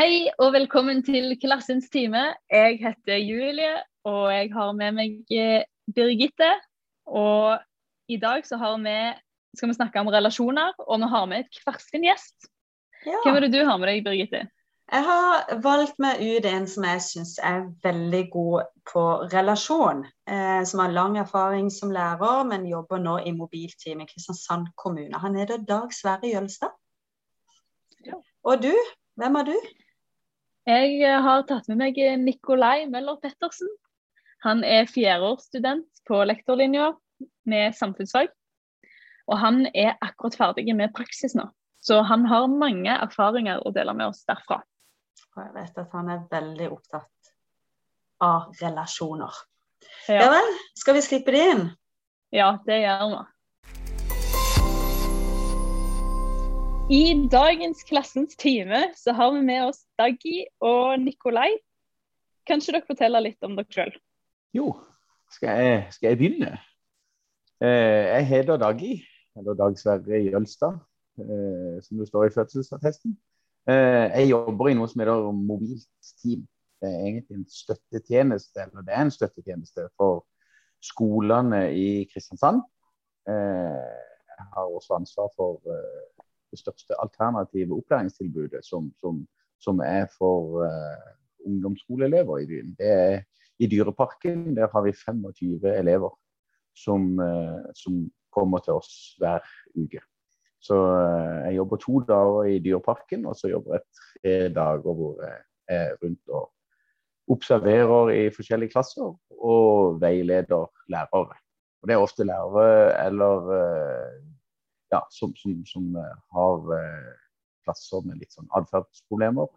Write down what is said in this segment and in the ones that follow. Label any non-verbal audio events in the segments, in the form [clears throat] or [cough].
Hei og velkommen til Klassens time. Jeg heter Julie, og jeg har med meg eh, Birgitte. Og i dag så har vi, skal vi snakke om relasjoner, og vi har med et kvarsken gjest. Ja. Hvem er det du har med deg, Birgitte? Jeg har valgt meg ut en som jeg syns er veldig god på relasjon. Eh, som har lang erfaring som lærer, men jobber nå i mobilteam i Kristiansand kommune. Han heter Dag Sverre Jølstad. Ja. Og du, hvem er du? Jeg eh, har tatt med meg Nikolai Møller Pettersen. Han er fjerdeårsstudent på lektorlinja med samfunnsfag. Og han er akkurat ferdig med praksis nå. Så han har mange erfaringer å dele med oss derfra. Og jeg vet at han er veldig opptatt av relasjoner. Ja, Ja vel, skal vi slippe det inn? ja det gjør vi. I dagens Klassens time så har vi med oss Daggy og Nikolai. Kan ikke dere fortelle litt om dere sjøl? Jo, skal jeg, skal jeg begynne? Eh, jeg heter Daggy, eller Dag Sverre Jølstad, eh, som det står i fødselsattesten. Eh, jeg jobber i noe som heter Mobilt team. Det er egentlig en støttetjeneste, eller det er en støttetjeneste for skolene i Kristiansand. Jeg har også ansvar for det største alternative opplæringstilbudet som, som, som er for uh, ungdomsskoleelever i byen. Det er i Dyreparken der har vi 25 elever som, uh, som kommer til oss hver uke. Så uh, jeg jobber to dager i Dyreparken, og så jobber jeg tre dager hvor jeg er rundt og observerer i forskjellige klasser og veileder lærere. Og Det er ofte lærere eller ja, som, som, som eh, har plasser med litt sånn atferdsproblemer.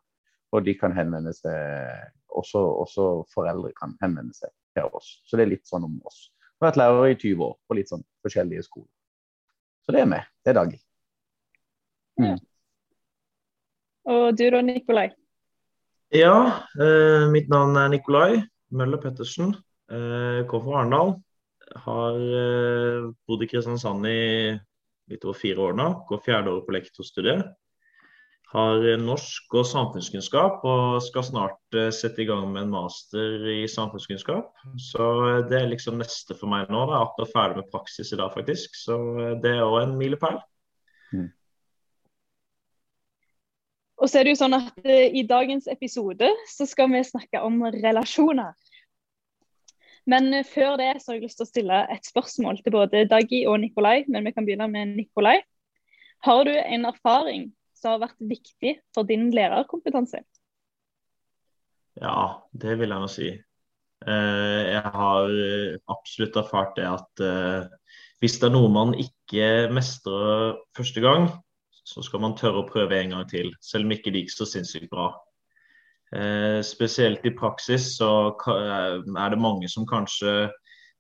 Og de kan henvende seg også, også foreldre kan henvende seg til oss. Så det er litt sånn om oss. Jeg har vært lærer i 20 år på litt sånn forskjellige skoler. Så det er meg. Det er Daggy. Og du da, Nikolai? Ja, eh, mitt navn er Nikolai Møller Pettersen. Eh, kommer fra Arendal. Har eh, bodd i Kristiansand i litt over fire år nå. Går fjerde året på lektorstudiet. Har eh, norsk og samfunnskunnskap og skal snart eh, sette i gang med en master i samfunnskunnskap. Så eh, det er liksom neste for meg nå. Da. Jeg er akkurat ferdig med praksis i dag, faktisk. Så det er òg en milepæl. Og så er det jo sånn at I dagens episode så skal vi snakke om relasjoner. Men eh, før det så har jeg lyst til å stille et spørsmål til både Daggy og Nikolai. Men vi kan begynne med Nikolai. Har du en erfaring som har vært viktig for din lærerkompetanse? Ja, det vil jeg nå si. Eh, Jeg har eh, absolutt erfart det at hvis det er noe man ikke mestrer første gang, så skal man tørre å prøve en gang til, selv om ikke det gikk så sinnssykt bra. Eh, Spesielt i praksis så er det mange som kanskje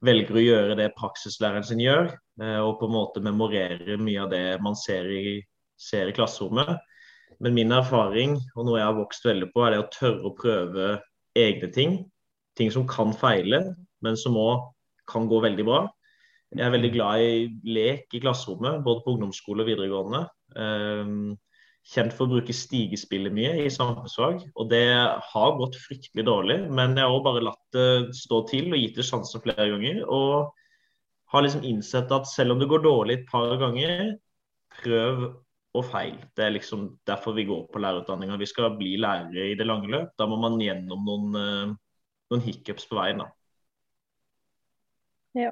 velger å gjøre det praksislæreren sin gjør, eh, og på en måte memorere mye av det man ser i, ser i klasserommet. Men min erfaring, og noe jeg har vokst veldig på, er det å tørre å prøve egne ting. Ting som kan feile, men som òg kan gå veldig bra. Jeg er veldig glad i lek i klasserommet, både på ungdomsskole og videregående. Kjent for å bruke stigespillet mye i samfunnsfag, og det har gått fryktelig dårlig. Men jeg har også bare latt det stå til og gitt det sjansen flere ganger. Og har liksom innsett at selv om det går dårlig et par ganger, prøv og feil. Det er liksom derfor vi går på lærerutdanninga. Vi skal bli lærere i det lange løp. Da må man gjennom noen, eh, noen hiccups på veien. da. Ja.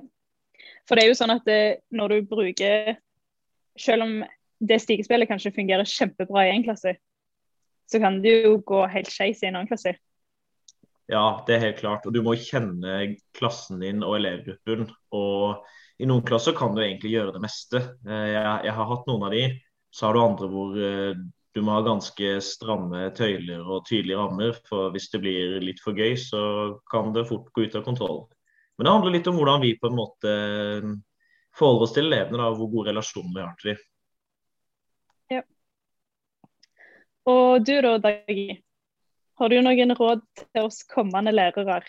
For det er jo sånn at det, når du bruker Selv om det stigespillet kanskje fungerer kjempebra i én klasse, så kan det jo gå helt skeis i en annen klasse. Ja, det er helt klart. Og du må kjenne klassen din og elevgruppen. Og i noen klasser kan du egentlig gjøre det meste. Eh, Jeg, jeg har hatt noen av de. Så har du andre hvor eh, du må ha ganske stramme tøyler og tydelige rammer. For hvis det blir litt for gøy, så kan det fort gå ut av kontroll. Men det handler litt om hvordan vi på en måte eh, forholder oss til elevene, da, og hvor god relasjon vi har til dem. Og du da, Dagi. Har du noen råd til oss kommende lærere?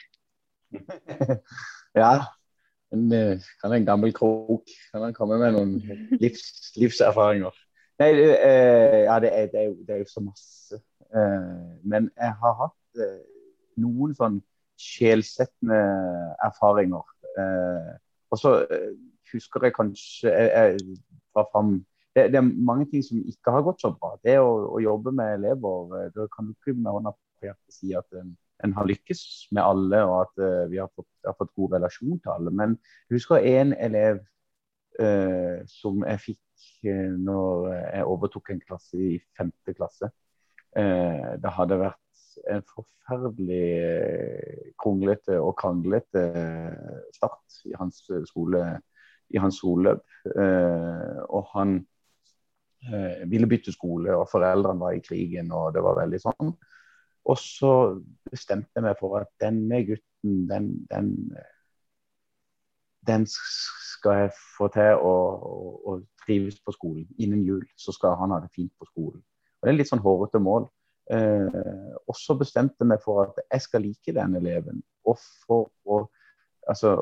[laughs] ja, en, eh, kan en gammel krok. Kan han komme med noen livs, livserfaringer? Nei, eh, ja, det, er, det, er jo, det er jo så masse. men jeg har hatt noen sånn sjelsettende erfaringer. og så husker jeg kanskje jeg, jeg var fram det, det, er mange ting som ikke har gått så bra. Det å, å jobbe med elever Da kan du ikke med hånda på hjertet si at en, en, har lykkes med alle, og at uh, vi har fått, har fått, god relasjon til alle. Men jeg husker en elev uh, som jeg fikk uh, når jeg overtok en klasse i femte klasse. det hadde vært en forferdelig kronglete og kranglete start i hans skole i hans skoleløp. og han eh, ville bytte skole, og foreldrene var i krigen, og det var veldig sånn. Og så bestemte jeg meg for at denne gutten, den, den, den skal jeg få til å, å, å, trives på skolen. Innen jul så skal han ha det fint på skolen. Og Det er litt sånn hårete mål. Eh, og så bestemte jeg meg for at jeg skal like den eleven. Og for å Altså,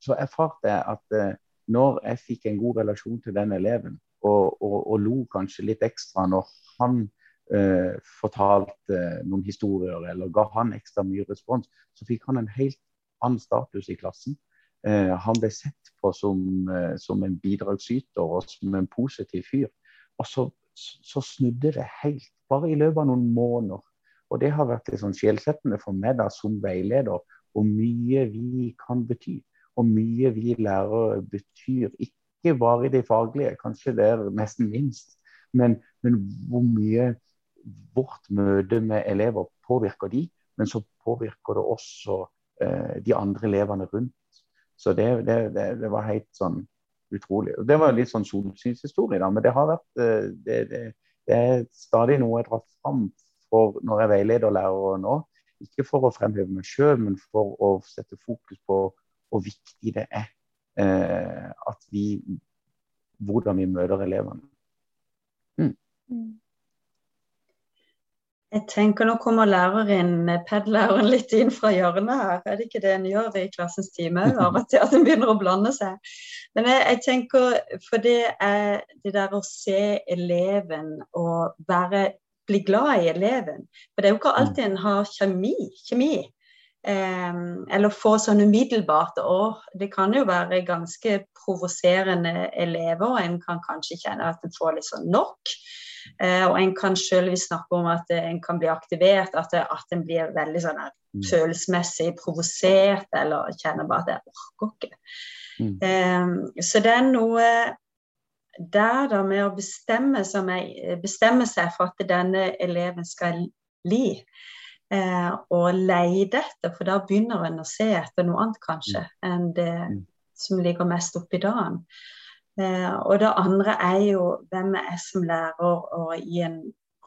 så erfarte jeg at eh, når jeg fikk en god relasjon til den eleven, og, og, og lo kanskje litt ekstra når han eh, fortalte noen historier eller ga han ekstra mye respons, så fikk han en helt annen status i klassen. Eh, han ble sett på som, eh, som, en bidragsyter og som en positiv fyr. Og så, så, snudde det helt, bare i løpet av noen måneder. Og det har vært litt sånn sjelsettende for meg da, som veileder, hvor mye vi kan bety. Og mye vi lærer betyr ikke ikke bare i det faglige, kanskje det er nesten minst, men, men hvor mye vårt møte med elever påvirker de, men så påvirker det også eh, de andre elevene rundt. Så det, det, det, det, var helt sånn utrolig. Og Det var litt sånn solsynshistorie, da, men det har vært eh, det, er stadig noe jeg drar fram for når jeg veileder lærere nå. Ikke for å fremheve meg sjøl, men for å sette fokus på hvor viktig det er at vi Hvordan vi møter elevene. Mm. mm. Jeg tenker Nå kommer læreren, PED-læreren litt inn fra hjørnet her. Er det ikke det en gjør i klassens time av og til? At en begynner å blande seg. Men jeg, jeg, tenker, for det er det der å se eleven og være, bli glad i eleven. For det er jo ikke alltid en har kjemi. kjemi. Eh, eller få sånn umiddelbart Og det kan jo være ganske provoserende elever. En kan kanskje kjenne at en får litt sånn nok. Eh, og en kan sjøl snakke om at en kan bli aktivert, at, at en blir veldig sånn mm. følelsesmessig provosert, eller kjenner bare at jeg orker ikke. Mm. Um, så det er noe der da med å bestemme, bestemme seg for at denne eleven skal li eh, og leide etter, for da begynner en å se etter noe annet kanskje mm. enn det mm. som ligger mest oppi dagen. Eh, og det andre er jo hvem er jeg som lærer og i en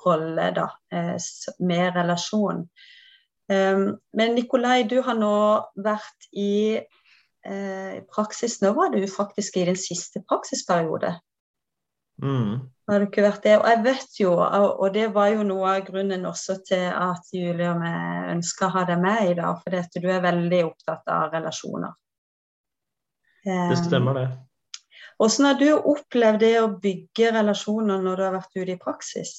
rolle da, eh, med relasjon. Um, men Nikolai, du har nå vært i eh, praksis. Nå var du faktisk i din siste praksisperiode. Mm. Har det ikke vært det? Og jeg vet jo, og det var jo noe av grunnen også til at Julie og jeg ønska å ha deg med i dag, for du er veldig opptatt av relasjoner. Det stemmer, det. Hvordan har du opplevd det å bygge relasjoner når du har vært ute i praksis?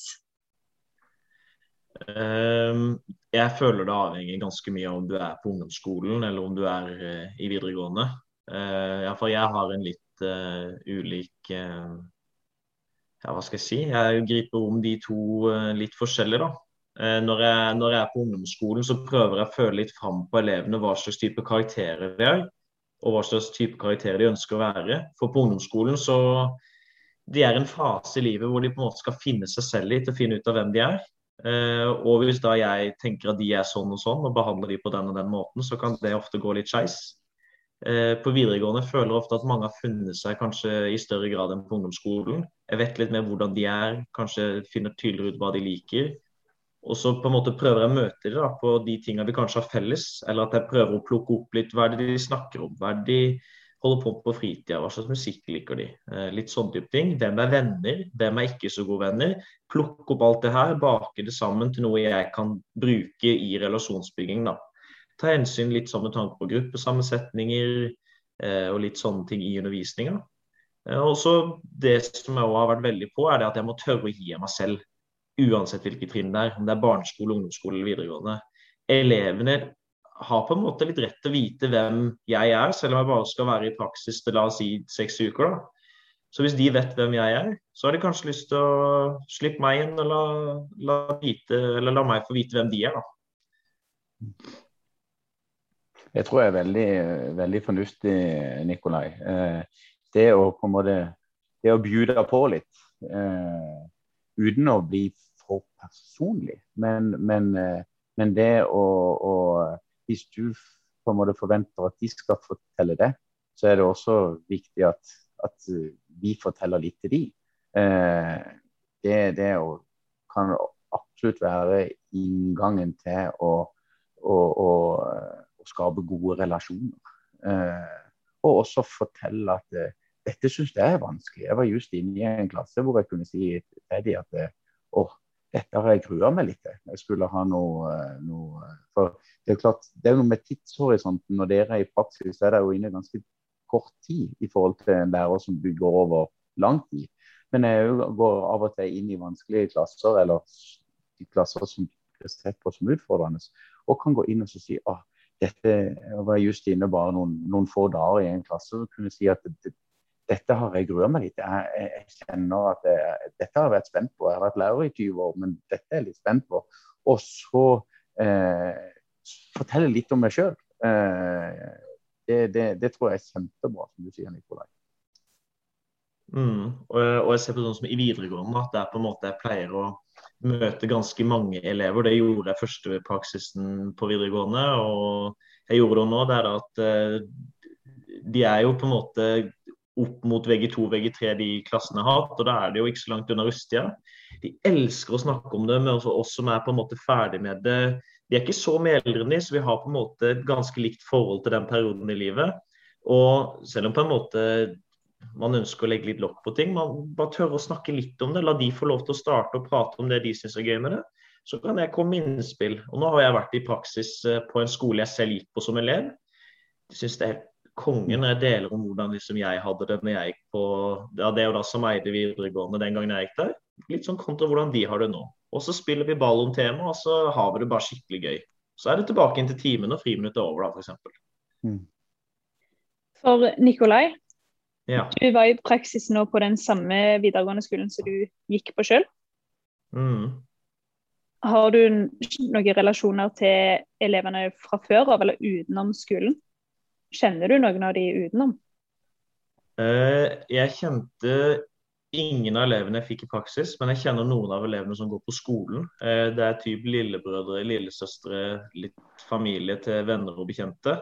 Um, jeg føler det avhenger ganske mye av om du er på ungdomsskolen eller om du er uh, i videregående. Ja, for jeg har en litt ulik ja, hva skal jeg si, jeg griper om de to uh, litt forskjellig, da. Uh, når, jeg, når, jeg, er på ungdomsskolen, så prøver jeg å føle litt fram på elevene hva slags type karakterer de er, og hva slags type karakterer de ønsker å være. For på ungdomsskolen så de er en fase i livet hvor de på en måte skal finne seg selv litt og finne ut av hvem de er. Uh, og hvis da jeg tenker at de er sånn og sånn, og behandler de på den og den måten, så kan det ofte gå litt skeis. Eh, på videregående føler jeg ofte at mange har funnet seg kanskje i større grad enn på ungdomsskolen. Jeg vet litt mer hvordan de er, kanskje finner tydeligere ut hva de liker. Og så på en måte prøver jeg å møte dem på de tingene vi kanskje har felles. Eller at jeg prøver å plukke opp litt hva er det de snakker om, hva er det de holder på på fritida, hva slags musikk liker de. Eh, litt sånn type ting. Hvem er venner, hvem er ikke så gode venner. Plukke opp alt det her, bake det sammen til noe jeg kan bruke i relasjonsbygging. da ta hensyn litt sånn med tanke på gruppesammensetninger eh, og litt sånne ting i undervisninga. Eh, Det som jeg også har vært veldig på, er det at jeg må tørre å gi meg selv. uansett hvilket trinn det er. Om det er barneskole, ungdomsskole eller videregående. Elevene har på en måte litt rett til å vite hvem jeg er, selv om jeg bare skal være i praksis til la oss si seks uker. da. Så hvis de vet hvem jeg er, så har de kanskje lyst til å slippe meg inn og la, la, vite, la meg få vite hvem de er. da. Det tror jeg er veldig, veldig fornuftig, Nikolai. Eh, det å på en måte det å bjude på litt eh, uten å bli for personlig. Men, men, eh, men det å, å, Hvis du på en måte forventer at de skal fortelle det, så er det også viktig at, at vi forteller litt til de. Eh, det, det å, kan absolutt være inngangen til å, å, å, å skape gode relasjoner. Eh, og også fortelle at eh, dette syns jeg er vanskelig. Jeg var just inne i en klasse hvor jeg kunne si til dem at å, dette har jeg grua meg litt til. Jeg skulle ha noe, noe, For det er klart, det er noe med tidshorisonten. Når dere er i praksis, er dere jo inne ganske kort tid i forhold til en lærer som bygger over lang tid. Men jeg går av og til inn i vanskelige klasser, eller i klasser som blir sett på som utfordrende, og kan gå inn og si at dette var just inne bare noen, noen, få dager i en klasse og kunne si at det, dette har jeg grua meg litt jeg, jeg, kjenner at jeg, dette har jeg vært spent på. Jeg har vært lærer i 20 år, men dette er jeg litt spent på. Og så eh, fortelle litt om meg sjøl. Eh, det, det, det, tror jeg er kjempebra, som du sier, Nikolai. Mm. Og, og, jeg ser på sånn som i videregående at det er på en måte jeg pleier å møte ganske mange elever. Det gjorde jeg første praksisen på videregående, og jeg gjorde det nå. Det er at eh, de er jo på en måte opp mot VG2 VG3 de klassene har hatt, og da er det jo ikke så langt unna rusttida. De elsker å snakke om det, også oss som er på en måte ferdig med det. De er ikke så mye eldre enn så vi har på en måte et ganske likt forhold til den perioden i livet. Og selv om på en måte man ønsker å legge litt lokk på ting, man bare tør å snakke litt om det. La de få lov til å starte og prate om det de syns er gøy med det. Så kan jeg komme med innspill. Og nå har jeg vært i praksis eh, på en skole jeg selv gikk på som elev. Jeg synes det er konge kongen når jeg deler om hvordan liksom jeg hadde det når jeg gikk på ja, Det er jo da som eide videregående den gangen jeg gikk der. Litt sånn kontra hvordan de har det nå. Og så spiller vi ball om temaet, og så har vi det bare skikkelig gøy. Så er det tilbake inn til timen og friminuttet over, da, f.eks. Mm. For Nikolai, ja. du var i praksis nå på den samme videregående skolen som du gikk på sjøl. Mm. Har du noen relasjoner til elevene fra før av eller utenom skolen? Kjenner du noen av de utenom? Uh, jeg kjente ingen av elevene jeg fikk i praksis, men jeg kjenner noen av elevene som går på skolen. Uh, det er typ lillebrødre, lillesøstre, litt familie til venner og bekjente.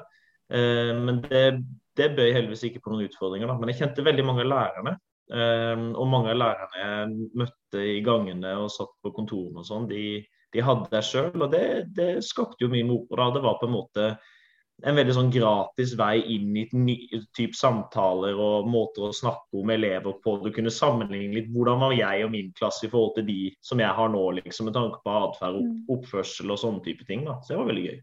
Uh, men det, det bøy heldigvis ikke på noen utfordringer. Da. Men jeg kjente veldig mange av lærerne. og mange av lærerne jeg møtte i gangene og satt på kontorene og sånn, de, de, hadde det sjøl. Og det, det skapte jo mye moro. Det var på en måte en veldig sånn gratis vei inn i ny, typ samtaler og måter å snakke om elever på. Du kunne sammenligne litt hvordan var jeg og min klasse i forhold til de som jeg har nå, liksom, med tanke på atferd, opp, mm. oppførsel og sånne type ting. Da. Så det var veldig gøy.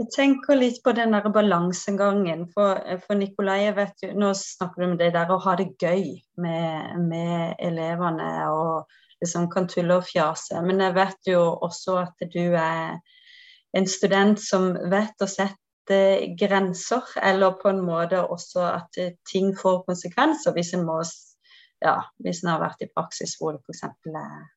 Jeg tenker litt på den der balansegangen. For, for Nikolai, vet jo, nå snakker du om det der å ha det gøy med, med elevene og liksom kan tulle og fjase. Men jeg vet jo også at du er en student som vet å sette grenser, eller på en måte også at ting får konsekvenser hvis en må ja, hvis en har vært i praksis hvor det f.eks. er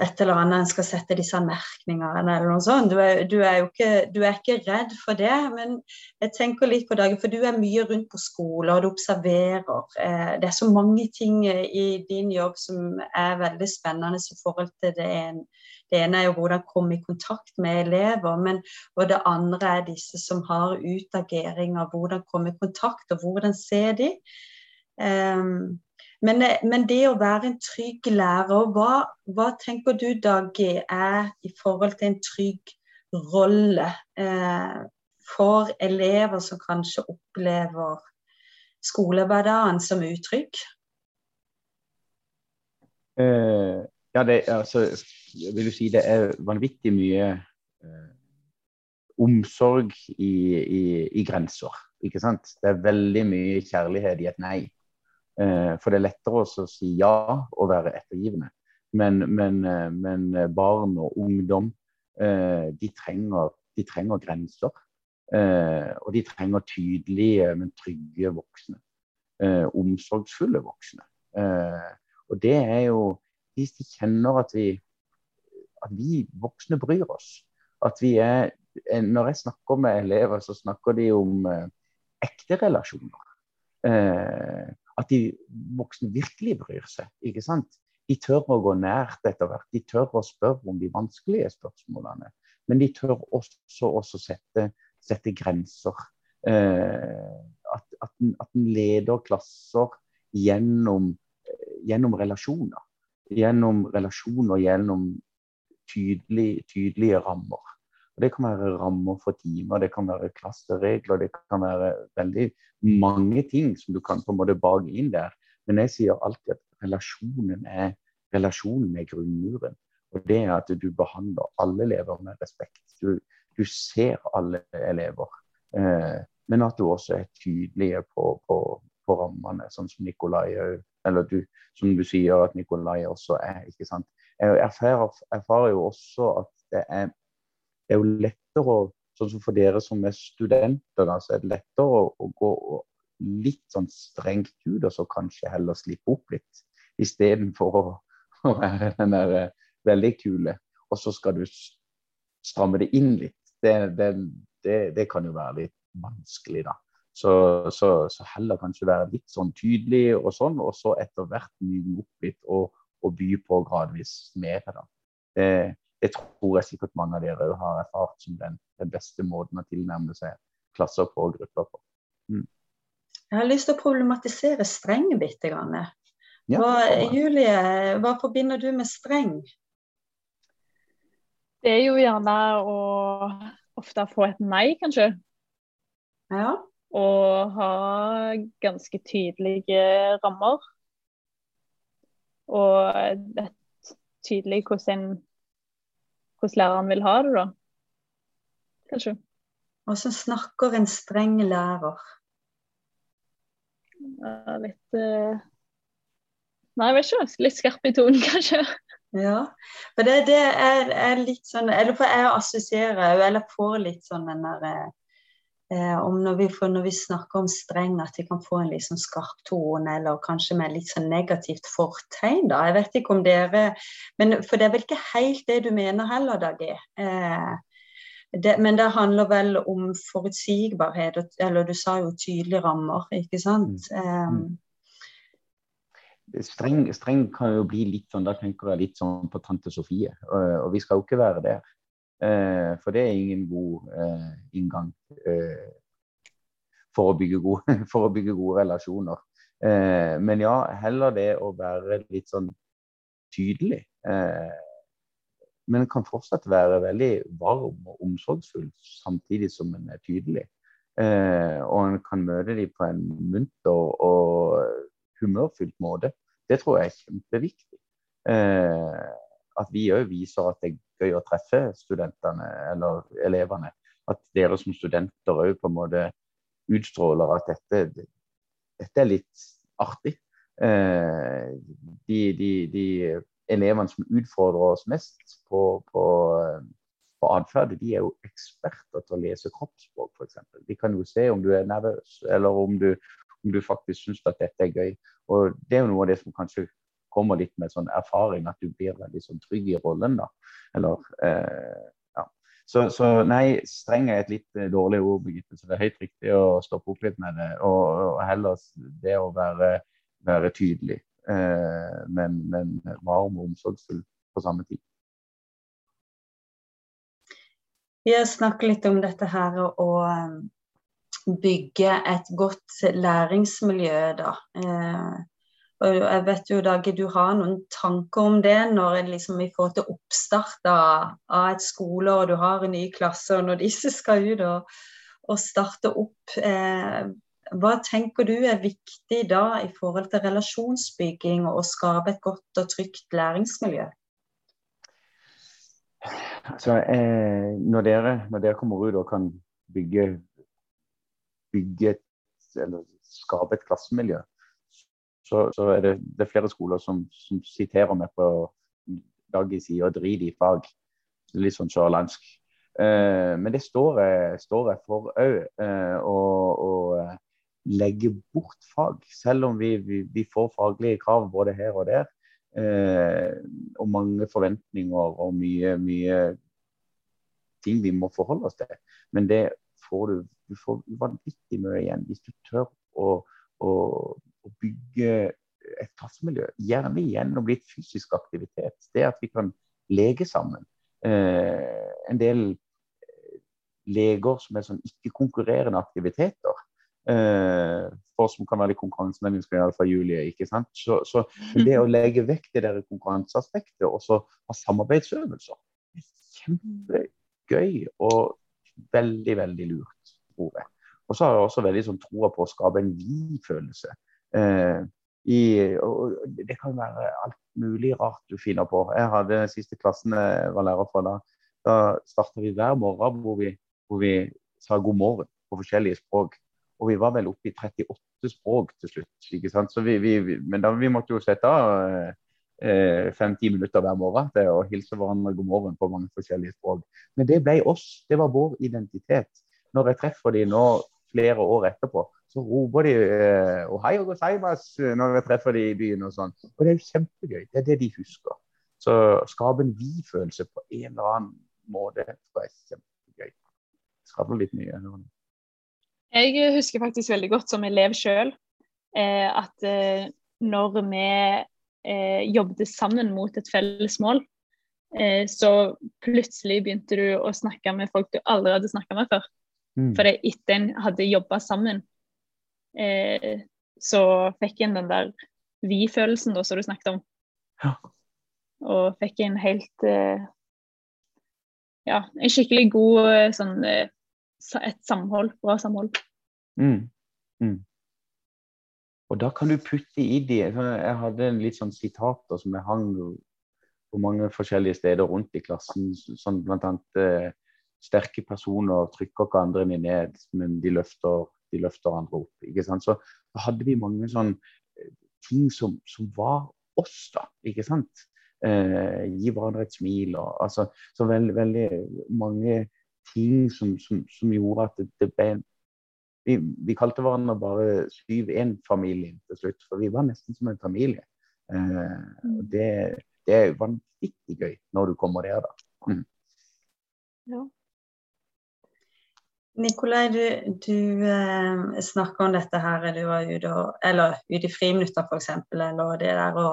et eller annet en skal sette disse merkningene eller noe sånt. Du er, du er jo ikke, er ikke, redd for det, men jeg tenker litt på dagen, for du er mye rundt på skoler og du observerer. Eh, det er så mange ting i din jobb som er veldig spennende i forhold til det ene. Det ene er jo hvordan komme i kontakt med elever, men, og det andre er disse som har utageringer. Hvordan komme i kontakt, og hvordan se de. Um, men, eh, men, det å være en trygg lærer, hva, hva tenker du Daggy er i forhold til en trygg rolle eh, for elever som kanskje opplever skolehverdagen som utrygg? Uh, ja, det, altså, jeg vil jo si det er vanvittig mye uh, omsorg i, i, i, grenser. Det er veldig mye kjærlighet i et nei. Eh, for det er lettere å si ja og være ettergivende. Men, men, eh, men barn og ungdom, eh, de trenger, de trenger grenser. Eh, og de trenger tydelige, men trygge voksne. Eh, omsorgsfulle voksne. og det er jo Hvis de kjenner at vi, at vi voksne bryr oss, at vi er Når jeg snakker med elever, så snakker de om ekte relasjoner. At de voksne virkelig bryr seg. ikke sant? De tør å gå nært etter hvert. De tør å spørre om de vanskelige spørsmålene. Men de tør også, også sette, sette, grenser. Eh, at, at en leder klasser gjennom, gjennom, relasjoner. Gjennom relasjoner, gjennom tydelig, tydelige rammer. Og Det kan være rammer for timer, det kan være klasseregler, det kan være veldig mange ting som du kan på en måte bake inn der. Men jeg sier alltid at relasjonen er, relasjonen er grunnmuren. Og det er at du behandler alle elever med respekt. Du, du ser alle elever. Eh, men at du også er tydelig på, på, på rammene, sånn som Nikolai Eller du, som du sier at Nikolai også er. ikke sant? Jeg erfarer, erfarer jo også at det er det er jo lettere å Sånn som for dere som er studenter, da, så er det lettere å, å gå litt sånn strengt ut, og så kanskje heller slippe opp litt. Istedenfor å, å være den der eh, veldig kule, og så skal du stramme det inn litt. Det, det, det, det kan jo være litt vanskelig, da. Så, så, så, heller kanskje være litt sånn tydelig og sånn, og så etter hvert myke opp litt og, og, by på gradvis mer. da. Det, det tror jeg sikkert mange av dere har erfart som den, den, beste måten å tilnærme seg klasser på og grupper på. Mm. Jeg har lyst til å problematisere streng bitte grann. Hva, Julie, hva forbinder du med streng? Det er jo gjerne å ofte få et nei, kanskje. Ja. Og ha ganske tydelige rammer. Og vet tydelig hvordan en hvordan læreren vil ha det, da. Kanskje. Hvordan snakker en streng lærer? Ja, litt uh... Nei, jeg vet ikke. Litt skarp i tonen, [laughs] kanskje. Ja, for det, det er, er, litt sånn Eller for jeg assosierer eller får litt sånn den derre eh, når vi, får, når vi, snakker om streng, at vi kan få en liksom skarp tone, eller kanskje med litt sånn negativt fortegn. da, Jeg vet ikke om dere men For det er vel ikke helt det du mener heller, Dagi? Eh, det, men det handler vel om forutsigbarhet, eller du sa jo tydelige rammer, ikke sant? Mm. Um, streng, streng, kan jo bli litt sånn, da tenker jeg litt sånn på tante Sofie. Og, og vi skal jo ikke være der. Eh, for det er ingen god eh, inngang eh, for å, gode, [laughs] for, å bygge gode, relasjoner. men ja, heller det å være litt sånn tydelig. men kan fortsatt være veldig varm og omsorgsfull samtidig som en er tydelig. og en kan møte dem på en munter og humørfylt måte. Det tror jeg er kjempeviktig. At vi òg viser at det er gøy å treffe studentene eller elevene. At dere som studenter òg på en måte utstråler at dette, dette er litt artig. Eh, de, de, de, elevene som utfordrer oss mest på, på, på atferd, de er jo eksperter til å lese kroppsspråk, f.eks. De kan jo se om du er nervøs, eller om du, om du faktisk syns at dette er gøy. Og Det er jo noe av det som kanskje kommer litt med sånn erfaring, at du blir veldig sånn trygg i rollen. da. Eller, eh, ja. Så, så, nei, streng er et litt eh, dårlig ord, Birgitte. Så det er høyt riktig å stoppe opp litt med det. Og, og heller det å være, være tydelig, eh, men, men varm og omsorgsfull på samme tid. Vi har snakket litt om dette her eh, bygge et godt læringsmiljø, da. Eh, og jeg vet jo, Dage, du har noen tanker om det når liksom, vi får til oppstart av, et skole, og du har en ny klasse, og når disse skal ut og, og starte opp. Eh, hva tenker du er viktig da i forhold til relasjonsbygging og å skape et godt og trygt læringsmiljø? Altså, eh, når, dere, når, dere, kommer ut og kan bygge, bygge eller skape et klassemiljø, så, så er det, det, er flere skoler som, som siterer meg på dagens side og driter i fag. Litt sånn sørlandsk. Eh, men det står jeg, står jeg for òg. Eh, å eh, legge bort fag, selv om vi, vi, vi, får faglige krav både her og der. Eh, og mange forventninger og mye, mye ting vi må forholde oss til. Men det får du, du får vanvittig mye igjen hvis du tør å, å, å bygge et klassemiljø. Gjerne gjennom litt fysisk aktivitet. Det at vi kan leke sammen. Eh, en del eh, leger som er sånn ikke-konkurrerende aktiviteter. Eh, for som kan være litt konkurransemennesker, iallfall Julie. ikke sant? Så, så det å legge vekk det der konkurranseaspektet og så ha samarbeidsøvelser, det er kjempegøy og veldig, veldig lurt, tror jeg. Og så har jeg også veldig sånn troa på å skape en vi-følelse. Eh, i, det kan være alt mulig rart du finner på. Jeg hadde siste klassen jeg var lærer for. Da, da starta vi hver morgen hvor vi, hvor vi, sa god morgen på forskjellige språk. Og vi var vel oppe i 38 språk til slutt. ikke sant? Vi, vi, men da vi måtte jo sette av eh, fem-ti minutter hver morgen til å hilse hverandre god morgen på mange forskjellige språk. Men det ble oss. Det var vår identitet. Når jeg treffer de nå flere år etterpå, så roper de og hei og gozaimas eh, når vi treffer de i byen og sånn. Og det er jo kjempegøy. Det er det de husker. Så skape en vi-følelse på en eller annen måte tror jeg er kjempegøy. Skaper litt mye. Jeg husker faktisk veldig godt som elev sjøl eh, at eh, når vi eh, jobbet sammen mot et felles mål, eh, så plutselig begynte du å snakke med folk du aldri hadde snakka med før. Mm. For etter en hadde jobba sammen, eh, så fikk en den der vi-følelsen som du snakket om. Ja. Og fikk en helt eh, Ja, en skikkelig god eh, sånn eh, Et samhold. Bra samhold. Mm. Mm. Og da kan du putte i de Jeg hadde en litt sånn sitater som jeg hang på mange forskjellige steder rundt i klassen. Sånn blant annet eh, sterke personer trykker ikke andre ned, men de løfter de løfter andre opp. ikke sant? Så hadde vi mange sånn eh, ting som, som var oss, da. ikke sant? Eh, gi hverandre et smil. Og, altså, så veld, veldig mange ting som, som, som gjorde at det, det ble vi, vi, kalte hverandre bare 7-1-familien til slutt, for vi var nesten som en familie. Eh, og det, det, er vanvittig gøy når du kommer der, da. Mm. Ja. Nikolai, du, du eh, snakker om dette her, du var ute, og, eller ute i friminutter f.eks., eller det der å,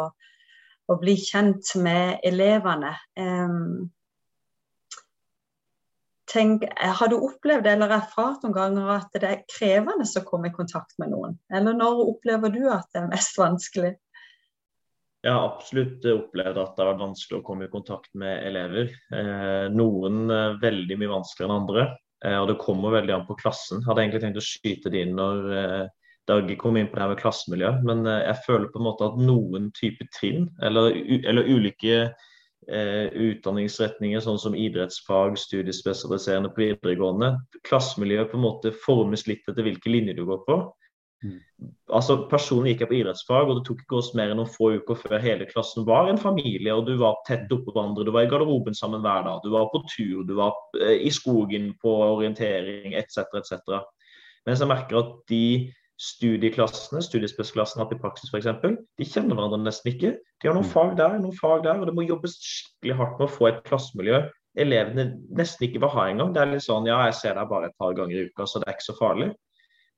å, bli kjent med elevene. Eh, tenk, har du opplevd eller erfart noen ganger at det er krevende å komme i kontakt med noen? Eller når opplever du at det er mest vanskelig? Jeg har absolutt opplevd at det har vært vanskelig å komme i kontakt med elever. Eh, noen veldig mye vanskeligere enn andre. Eh, og det kommer veldig an på klassen. Jeg hadde egentlig tenkt å skyte det inn når eh, Dag kom inn på det her med klassemiljø, men eh, jeg føler på en måte at noen type trinn, eller, eller ulike eh, utdanningsretninger, sånn som idrettsfag, studiespesialiserende på videregående, klassemiljøet på en måte formes litt etter hvilke linjer du går på. Mm. Altså, Personlig gikk jeg på idrettsfag, og det tok ikke oss mer enn noen få uker før hele klassen var en familie, og du var tett oppå hverandre. Du var i garderoben sammen hver dag, du var på tur, du var eh, i skogen på orientering etc. etc. Mens jeg merker at de studieklassene, studiespesialklassene hatt i praksis f.eks., de kjenner hverandre nesten ikke. De har noen mm. fag der, noen fag der, og det må jobbes skikkelig hardt med å få et klassemiljø elevene nesten ikke vil ha engang. Det er litt sånn ja, jeg ser deg bare et par ganger i uka, så det er ikke så farlig.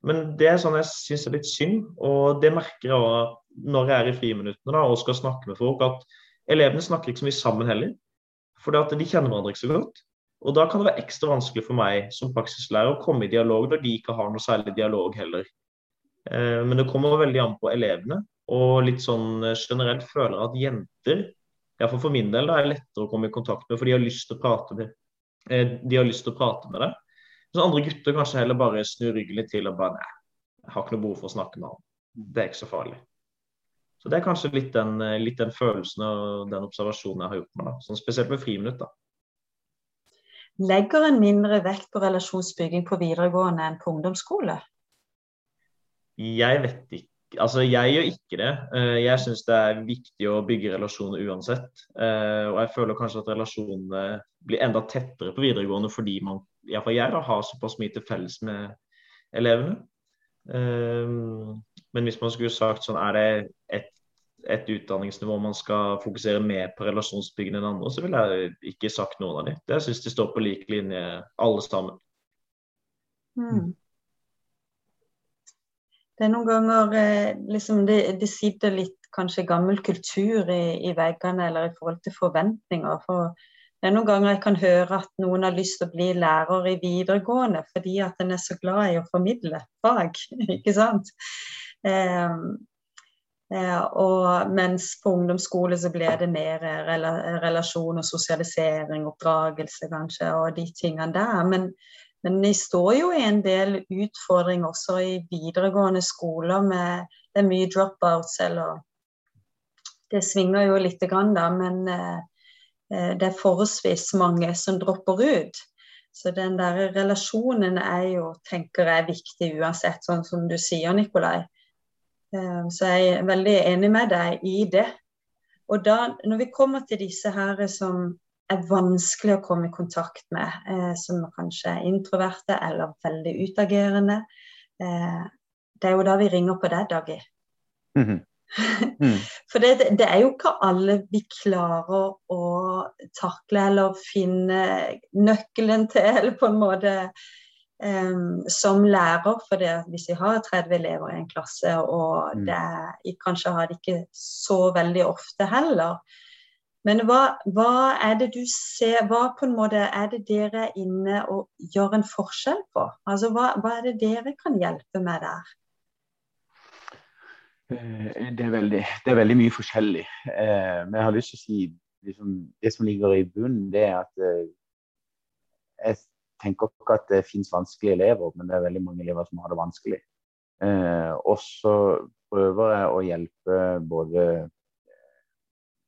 Men det er sånn jeg syns er litt synd, og det merker jeg også når jeg er i friminuttene og skal snakke med folk, at elevene snakker ikke så mye sammen heller. For de kjenner hverandre ikke så godt. Og da kan det være ekstra vanskelig for meg som praksislærer å komme i dialog når de ikke har noe særlig dialog heller. Eh, men det kommer veldig an på elevene. Og litt sånn generelt føler jeg at jenter, iallfall for min del, da, er lettere å komme i kontakt med, for de har lyst til å prate med, eh, de har lyst til å prate med deg. Så andre gutter kanskje heller bare snur ryggen litt til og bare Nei, jeg har ikke noe behov for å snakke med han. Det er ikke så farlig. Så det er kanskje litt den, litt den følelsen og den observasjonen jeg har gjort meg, da. Sånn spesielt med friminutt, da. Legger en mindre vekt på relasjonsbygging på videregående enn på ungdomsskole? Jeg vet ikke Altså, jeg gjør ikke det. Eh, jeg syns det er viktig å bygge relasjoner uansett. Eh, og jeg føler kanskje at relasjonene blir enda tettere på videregående fordi man, iallfall jeg, da, har såpass mye til felles med elevene. Um, men hvis man skulle sagt sånn, er det et, et utdanningsnivå man skal fokusere mer på relasjonsbyggende enn andre, så ville jeg ikke sagt noen av dem. Jeg syns de står på lik linje alle sammen. Mm. Det er noen ganger eh, liksom det, det, sitter litt kanskje gammel kultur i, i, veggene eller i forhold til forventninger. For det er noen ganger jeg kan høre at noen har lyst til å bli lærer i videregående fordi at en er så glad i å formidle fag, [laughs] ikke sant. Eh, eh, og mens på ungdomsskole så blir det mer rela relasjon og sosialisering, oppdragelse kanskje, og de tingene der. Men men de står jo i en del utfordringer også i videregående skoler med det er mye dropouts, eller Det svinger jo lite grann, da, men eh, det er forholdsvis mange som dropper ut. Så den der relasjonen er jo, tenker jeg, viktig uansett, sånn som du sier, Nikolai. Eh, så jeg er veldig enig med deg i det. Og da, når vi kommer til disse her som er vanskelig å komme i kontakt med, eh, som kanskje er introverte eller veldig utagerende. Eh, det er jo da vi ringer på deg, Daggy. Mm -hmm. Mm. [laughs] For det, det, er jo ikke alle vi klarer å takle eller finne nøkkelen til, eller på en måte um, som lærer. For det, hvis vi har 30 elever i en klasse, og mm. det, kanskje har det ikke så veldig ofte heller, men hva, hva, er det du ser Hva på en måte er det dere er inne og gjør en forskjell på? Altså hva, hva er det dere kan hjelpe med der? Eh, det er veldig, det er veldig mye forskjellig. Eh, men jeg har lyst til å si liksom, det som ligger i bunnen, det er at eh, jeg tenker ikke at det finnes vanskelige elever, men det er veldig mange elever som har det vanskelig. Og så prøver jeg å hjelpe både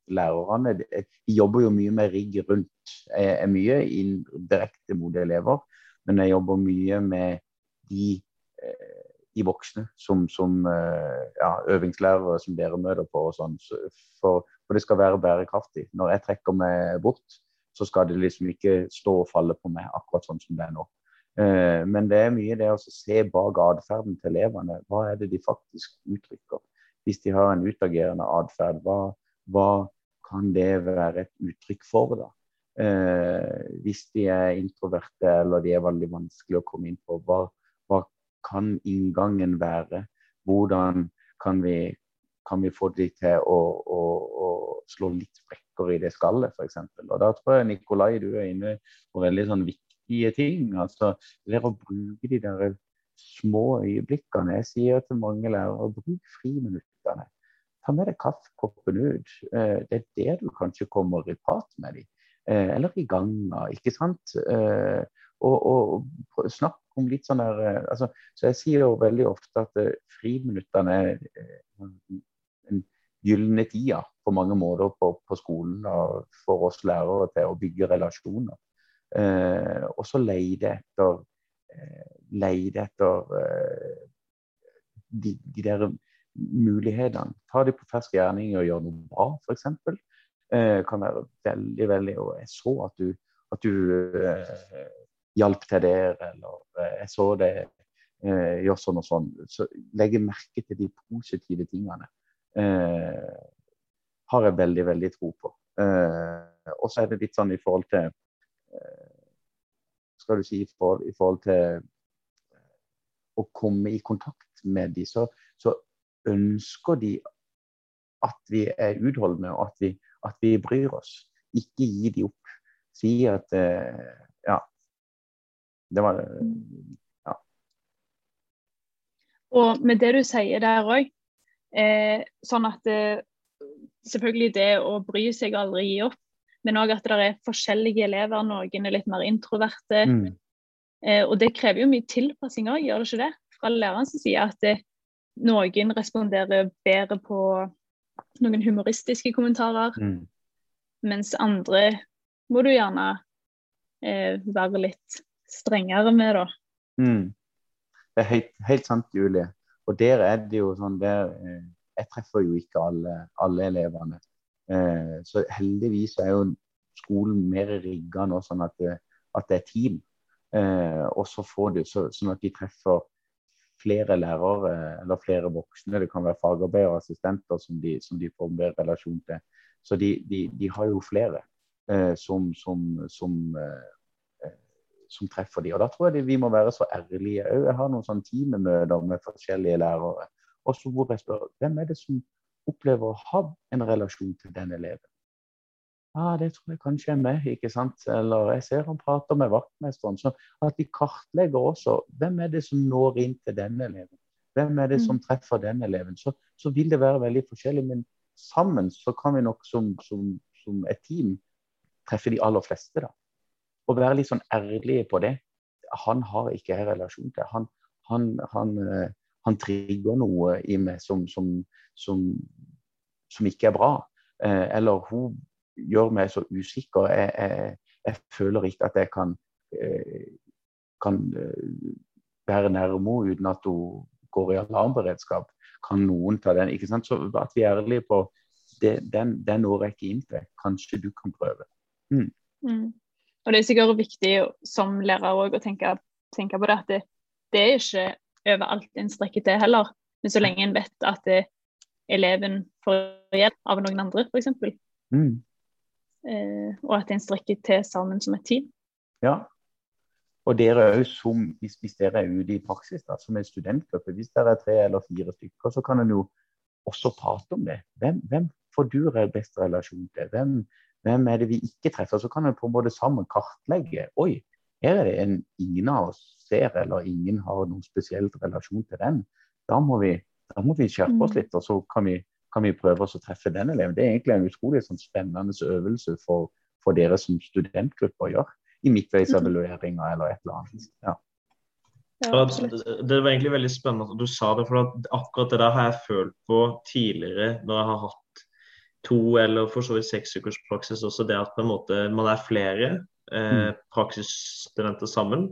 lærerne de jobber jo mye med rigg rundt. Jeg er mye direkte mot elever, men jeg jobber mye med de, de voksne som, som eh, ja, øvingslærere som dere møter på. og sånn, for, for, det skal være bærekraftig. Når jeg trekker meg bort, så skal det liksom ikke stå og falle på meg akkurat sånn som det er nå. Eh, men det er mye det å se bak atferden til elevene. Hva er det de faktisk uttrykker? Hvis de har en utagerende atferd, hva, hva kan det være et uttrykk for? da? Eh, hvis de er introverte eller de er veldig vanskelig å komme inn på, hva kan inngangen være? Hvordan kan vi, kan vi få de til å, å, å, slå litt sprekker i det skallet, f.eks.? Og da tror jeg Nikolai, du er inne på veldig sånn viktige ting. altså Det å bruke de der små øyeblikkene. Jeg sier til mange lærere bruk friminuttene ta med deg kaffekoppen ut. Eh, det er det du kanskje kommer i prat med dem. Eh, eller i ganga, ikke sant. Eh, og, og snakk om litt sånn der altså, Så jeg sier jo veldig ofte at friminuttene er en gylne tida på mange måter på, på, skolen for oss lærere til å bygge relasjoner. Eh, og så leide etter, eh, leide etter eh, de, de, der mulighetene. Ta de på fersk gjerning og gjøre noe bra, f.eks. Eh, kan være veldig, veldig Og jeg så at du, at du eh, hjalp til der, eller eh, jeg så det eh, gjør sånn og sånn. Så legge merke til de positive tingene. Eh, har jeg veldig, veldig tro på. Eh, og så er det litt sånn i forhold til eh, Skal du si i forhold, i forhold til å komme i kontakt med de, så, så ønsker de at vi er utholdende og at vi, at vi bryr oss. Ikke gi de opp. Si at eh. Det var ja. Og med det du sier der òg, eh, sånn at det, selvfølgelig det å bry seg aldri gi opp, men òg at det er forskjellige elever. Noen er litt mer introverte. Mm. Eh, og det krever jo mye tilpassing òg, gjør det ikke det? Fra lærerens side. At det, noen responderer bedre på noen humoristiske kommentarer, mm. mens andre må du gjerne eh, være litt strengere med, da. Mm. Det er helt, helt, sant, Julie. og der er det jo sånn der, eh, Jeg treffer jo ikke alle, alle elevene. Eh, så heldigvis er jo skolen mer rigga nå sånn at det, at det er team. Eh, og så får de, så, sånn at de treffer flere lærere eller flere voksne. Det kan være fagarbeidere og assistenter som de, som de får mer relasjon til. Så de, de, de har jo flere eh, som, som, som, eh, som, treffer de. Og Da tror jeg vi må være så ærlige òg. Jeg har noen sånne teamemøter med forskjellige lærere. Også hvor jeg spør hvem er det som opplever å ha en relasjon til den eleven. Ja, det tror jeg kanskje er meg, ikke sant. Eller jeg ser han prater med vaktmesteren. Så at de kartlegger også hvem er det som når inn til denne eleven. Hvem er det som mm. treffer den eleven. Så, så vil det være veldig forskjellig. Men sammen så kan vi nok som, som, som et team treffe de aller fleste, da. Og være litt sånn ærlige på det. Han har ikke jeg relasjon til. Han, han, han, eh, han trigger noe i meg som, som, som, som ikke er bra. Eh, eller hun gjør meg så usikker. Jeg, jeg, jeg føler ikke at jeg kan, eh, kan være nærme uten at hun går i alarmberedskap. Kan noen ta den? ikke sant? Så at vi er ærlige på det, den, den når jeg ikke inn til. Kanskje du kan prøve. Mm. Mm. Og Det er sikkert viktig som lærer å tenke, tenke, på det at det, det, er ikke overalt en strekker til heller. Men så lenge en vet at det, eleven får hjelp av noen andre, f.eks. Mm eh, og at en strekker til sammen som et team. Ja, og dere òg som, hvis, hvis, dere er ute i praksis da, som en studentgruppe, hvis dere er tre eller fire stykker, så kan en jo også prate om det. Hvem, hvem får du best relasjon til? Hvem, hvem, er det vi ikke treffer? Så kan vi på en måte sammen kartlegge. Oi, her er det en ingen av oss ser, eller ingen har noen spesiell relasjon til den. Da må vi, da må vi skjerpe oss mm. litt, og så kan vi kan vi prøve oss å treffe den eleven. Det er egentlig en utrolig sånn, spennende øvelse for, for, dere som studentgrupper gjør i midtveisevalueringa eller et eller annet. Ja. Ja, det var egentlig veldig spennende at du sa det, for akkurat det der har jeg følt på tidligere når jeg har hatt to eller for så vidt seks ukers praksis også, det at på en måte man er flere eh, mm. praksisstudenter sammen,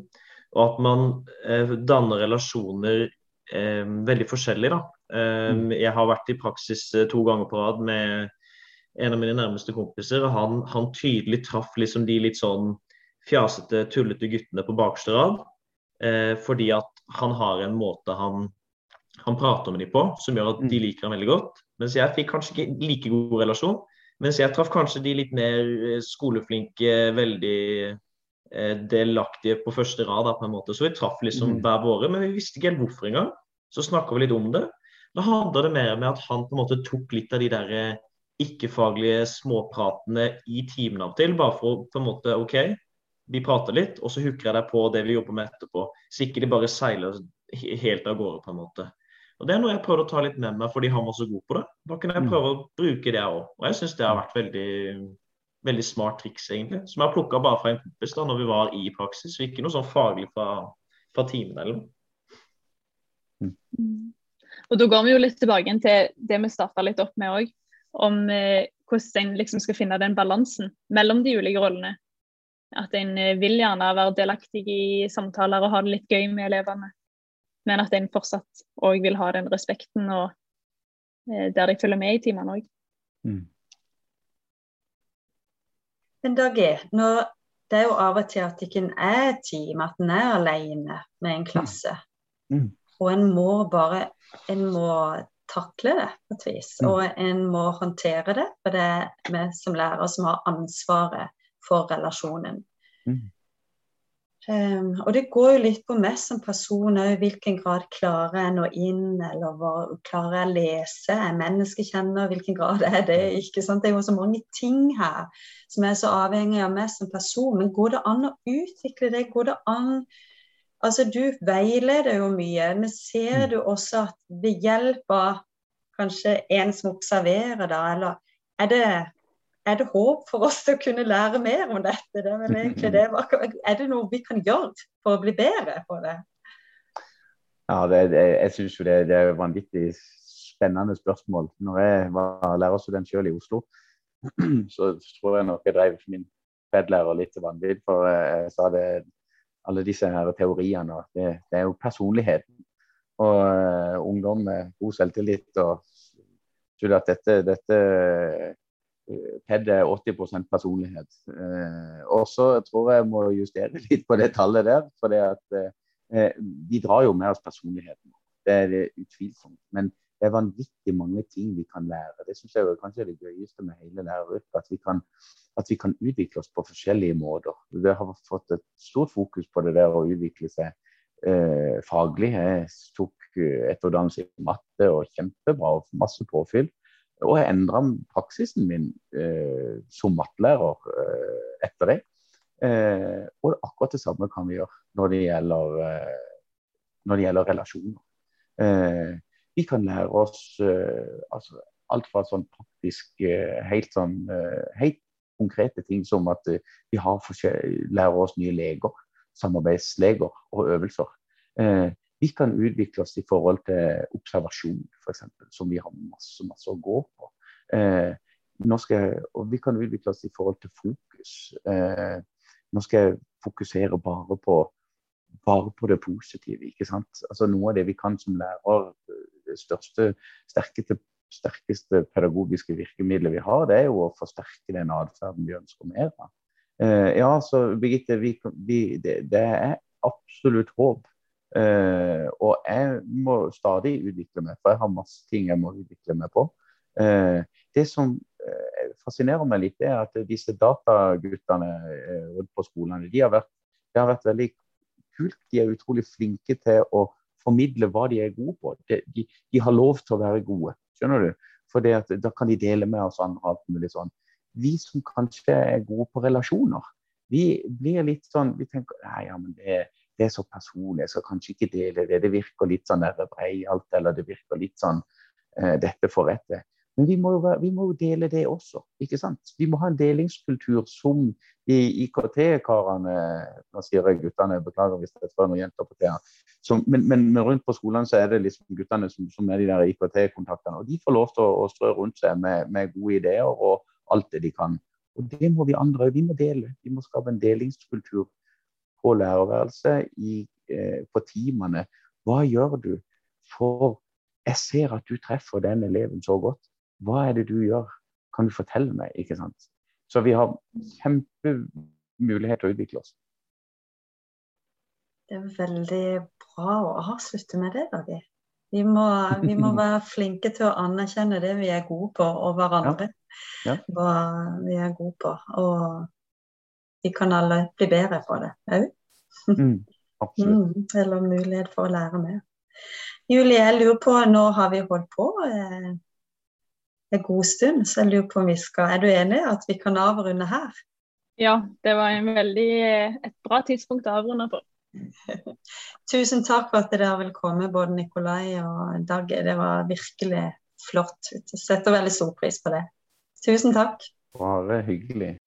og at man eh, danner relasjoner eh, veldig forskjellig. da. Um, jeg har vært i praksis eh, to ganger på rad med en av mine nærmeste kompiser. og Han, han tydelig traff liksom de litt sånn fjasete, tullete guttene på bakerste rad. Eh, fordi at han har en måte han, han prater med dem på som gjør at de mm. liker ham veldig godt. Mens jeg fikk kanskje ikke like god relasjon. Mens jeg traff kanskje de litt mer eh, skoleflinke, veldig eh, delaktige på første rad. Da, på en måte. Så vi traff liksom mm. hver våre, men vi visste ikke helt hvorfor engang. Så snakka vi litt om det. Da handler det mer med at han på en måte tok litt av de der eh, ikke-faglige småpratene i timen av og til, bare for å på en måte OK, vi prater litt, og så hooker jeg deg på det vi jobber med etterpå. Så ikke de bare seiler helt av gårde, på en måte. Og Det er noe jeg prøvde å ta litt med meg fordi han var så god på det. Da kan jeg mm. prøve å bruke det òg. Og jeg syns det har vært veldig, veldig smart triks, egentlig. Som jeg har plukka bare fra en kompis da når vi var i praksis, og ikke noe sånn faglig fra, fra timen eller noe. Mm. Og Da går vi jo litt tilbake til det vi starta litt opp med òg, om eh, hvordan en liksom skal finne den balansen mellom de ulike rollene. At en eh, vil gjerne være delaktig i samtaler og ha det litt gøy med elevene. Men at en fortsatt òg vil ha den respekten og eh, der de følger med i timene òg. Mm. Men Dag E, det er jo av og til at ikke en er et team, at en er alene med en klasse. Mm. Mm. Og en må bare en må takle det på et vis. Mm. Og en må håndtere det. For det er vi som lærer som har ansvaret for relasjonen. Um, og det går jo litt på meg som person òg. I hvilken grad klarer jeg nå inn, eller hva, klarer jeg å lese? Er menneskekjenner? Hvilken grad er det? ikke sant? Det er jo så mange ting her som er så avhengig av meg som person. Men går det an å utvikle det? Går det an Altså, du veileder jo mye, men ser mm. du også at det hjelper kanskje en som observerer, da, eller er det, er det håp for oss til å kunne lære mer om dette? Det er, det. er det noe vi kan gjøre for å bli bedre på det? Ja, det, jeg syns jo det, det er vanvittig spennende spørsmål. Når jeg var lærerstudent selv i Oslo, [clears throat] så tror jeg nok jeg drev min fedlærer litt til vanvidd. For jeg sa det alle disse her teoriene. Det, det, er jo personligheten. og uh, ungdom med god selvtillit. og tror at dette, dette PED er 80 personlighet. Uh, og så tror jeg jeg må justere [laughs] litt på det tallet der. For det at uh, vi drar jo med oss personligheten. Det er det utvilsomt. Men det er vanvittig mange ting vi kan lære. Det syns jeg er kanskje det gøyeste med hele læreryrket. At, vi kan, at vi kan utvikle oss på forskjellige måter. Vi har fått et stort fokus på det der å utvikle seg eh, faglig. Jeg tok eh, etterutdannelse i matte og kjempebra og masse påfyll. Og jeg endra praksisen min eh, som mattelærer eh, etter det. Eh, og akkurat det samme kan vi gjøre når det gjelder, eh, når det gjelder relasjoner. Eh, vi kan lære oss uh, altså, alt fra sånn praktisk helt sånn helt konkrete ting som at vi lærer oss nye leger, samarbeidsleger og øvelser. Vi kan utvikle oss i forhold til observasjon, f.eks., som vi har masse, masse å gå på. Jeg, og vi kan utvikle oss i forhold til fokus. nå skal jeg fokusere bare på bare på det positive. ikke sant? Altså Noe av det vi kan som lærer, det største, sterkeste, sterkeste pedagogiske virkemidlet vi har, det er jo å forsterke den atferden vi ønsker mer av. Eh, ja, så Birgitte, vi, vi, det, det, er absolutt håp. Eh, og jeg må stadig utvikle meg, for jeg har masse ting jeg må utvikle meg på. Eh, det som eh, fascinerer meg litt, er at disse dataguttene eh, rundt på skolene de har vært, det har vært veldig kult. De er utrolig flinke til å formidle hva de er gode på. De, de, de har lov til å være gode, skjønner du. For da kan de dele med oss andre alt mulig sånn. Vi som kanskje er gode på relasjoner, vi blir litt sånn Vi tenker nei, ja, men det, det er så personlig, jeg skal kanskje ikke dele det. Det virker litt sånn breialt, eller det virker litt sånn eh, dette får rette. Men vi må, jo vi må, jo dele det også. ikke sant? Vi må ha en delingskultur som de IKT-karene Nå sier jeg guttene, beklager hvis det er noen jenter på det. Men, men, rundt på skolene så er det liksom guttene som, som er de der IKT-kontaktene. Og de får lov til å, å strø rundt seg med, med, gode ideer og alt det de kan. Og det må vi andre vi må dele. Vi må skape en delingskultur på lærerværelset, i, eh, på timene. Hva gjør du for jeg ser at du treffer den eleven så godt. Hva er det du gjør? Kan du fortelle meg? ikke sant? Så vi har kjempemulighet til å utvikle oss. Det er veldig bra å avslutte med det, Dagi. Vi må, vi må, være [laughs] flinke til å anerkjenne det vi er gode på, og hverandre. Ja. Ja. Hva vi er gode på. Og vi kan alle bli bedre på det òg. Mm, mm, eller mulighet for å lære mer. Julie, jeg lurer på, nå har vi holdt på eh, en god stund. Så jeg lurer på om vi skal Er du enig at vi kan avrunde her? Ja, det var en veldig, et bra tidspunkt å avrunde på. [laughs] Tusen takk for at dere vil komme, både Nikolai og Dag. Det var virkelig flott. Jeg setter veldig stor pris på det. Tusen takk. Bare hyggelig.